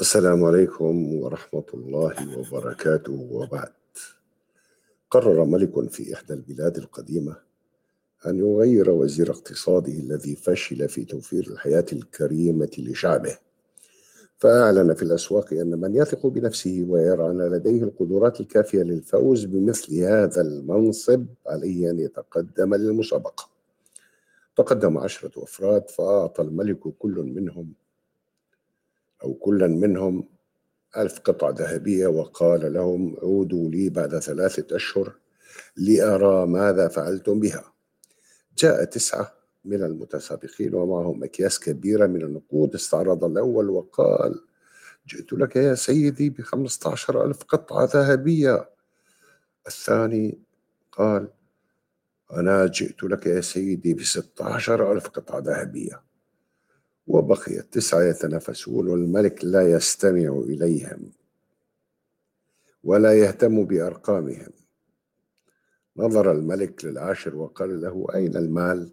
السلام عليكم ورحمة الله وبركاته وبعد. قرر ملك في إحدى البلاد القديمة أن يغير وزير اقتصاده الذي فشل في توفير الحياة الكريمة لشعبه. فأعلن في الأسواق أن من يثق بنفسه ويرى أن لديه القدرات الكافية للفوز بمثل هذا المنصب عليه أن يتقدم للمسابقة. تقدم عشرة أفراد فأعطى الملك كل منهم أو كلا منهم ألف قطعة ذهبية وقال لهم عودوا لي بعد ثلاثة أشهر لأرى ماذا فعلتم بها. جاء تسعة من المتسابقين ومعهم أكياس كبيرة من النقود استعرض الأول وقال جئت لك يا سيدي بخمسة عشر ألف قطعة ذهبية. الثاني قال أنا جئت لك يا سيدي بستة عشر ألف قطعة ذهبية. وبقي التسعة يتنافسون والملك لا يستمع إليهم ولا يهتم بأرقامهم. نظر الملك للعاشر وقال له أين المال؟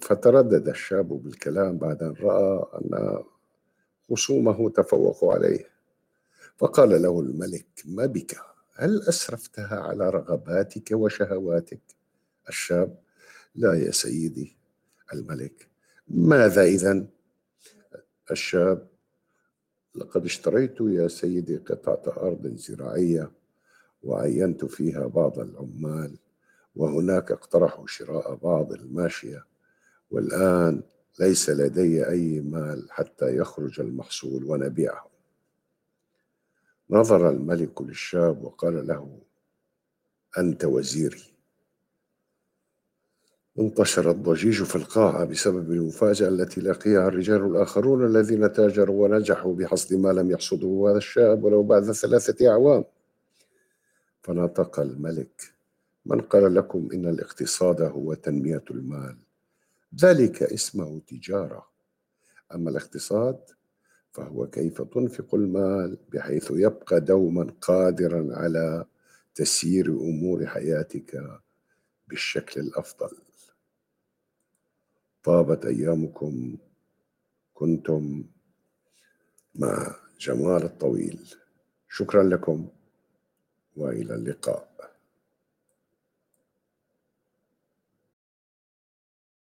فتردد الشاب بالكلام بعد أن رأى أن خصومه تفوقوا عليه. فقال له الملك ما بك؟ هل أسرفتها على رغباتك وشهواتك؟ الشاب لا يا سيدي الملك ماذا إذا الشاب لقد اشتريت يا سيدي قطعة أرض زراعية وعينت فيها بعض العمال وهناك اقترحوا شراء بعض الماشية والآن ليس لدي أي مال حتى يخرج المحصول ونبيعه. نظر الملك للشاب وقال له أنت وزيري. انتشر الضجيج في القاعة بسبب المفاجأة التي لقيها الرجال الآخرون الذين تاجروا ونجحوا بحصد ما لم يحصده هذا الشاب ولو بعد ثلاثة أعوام. فنطق الملك من قال لكم إن الاقتصاد هو تنمية المال؟ ذلك اسمه تجارة. أما الاقتصاد فهو كيف تنفق المال بحيث يبقى دوما قادرا على تسيير أمور حياتك بالشكل الأفضل؟ طابت أيامكم كنتم مع جمال الطويل. شكرا لكم وإلى اللقاء.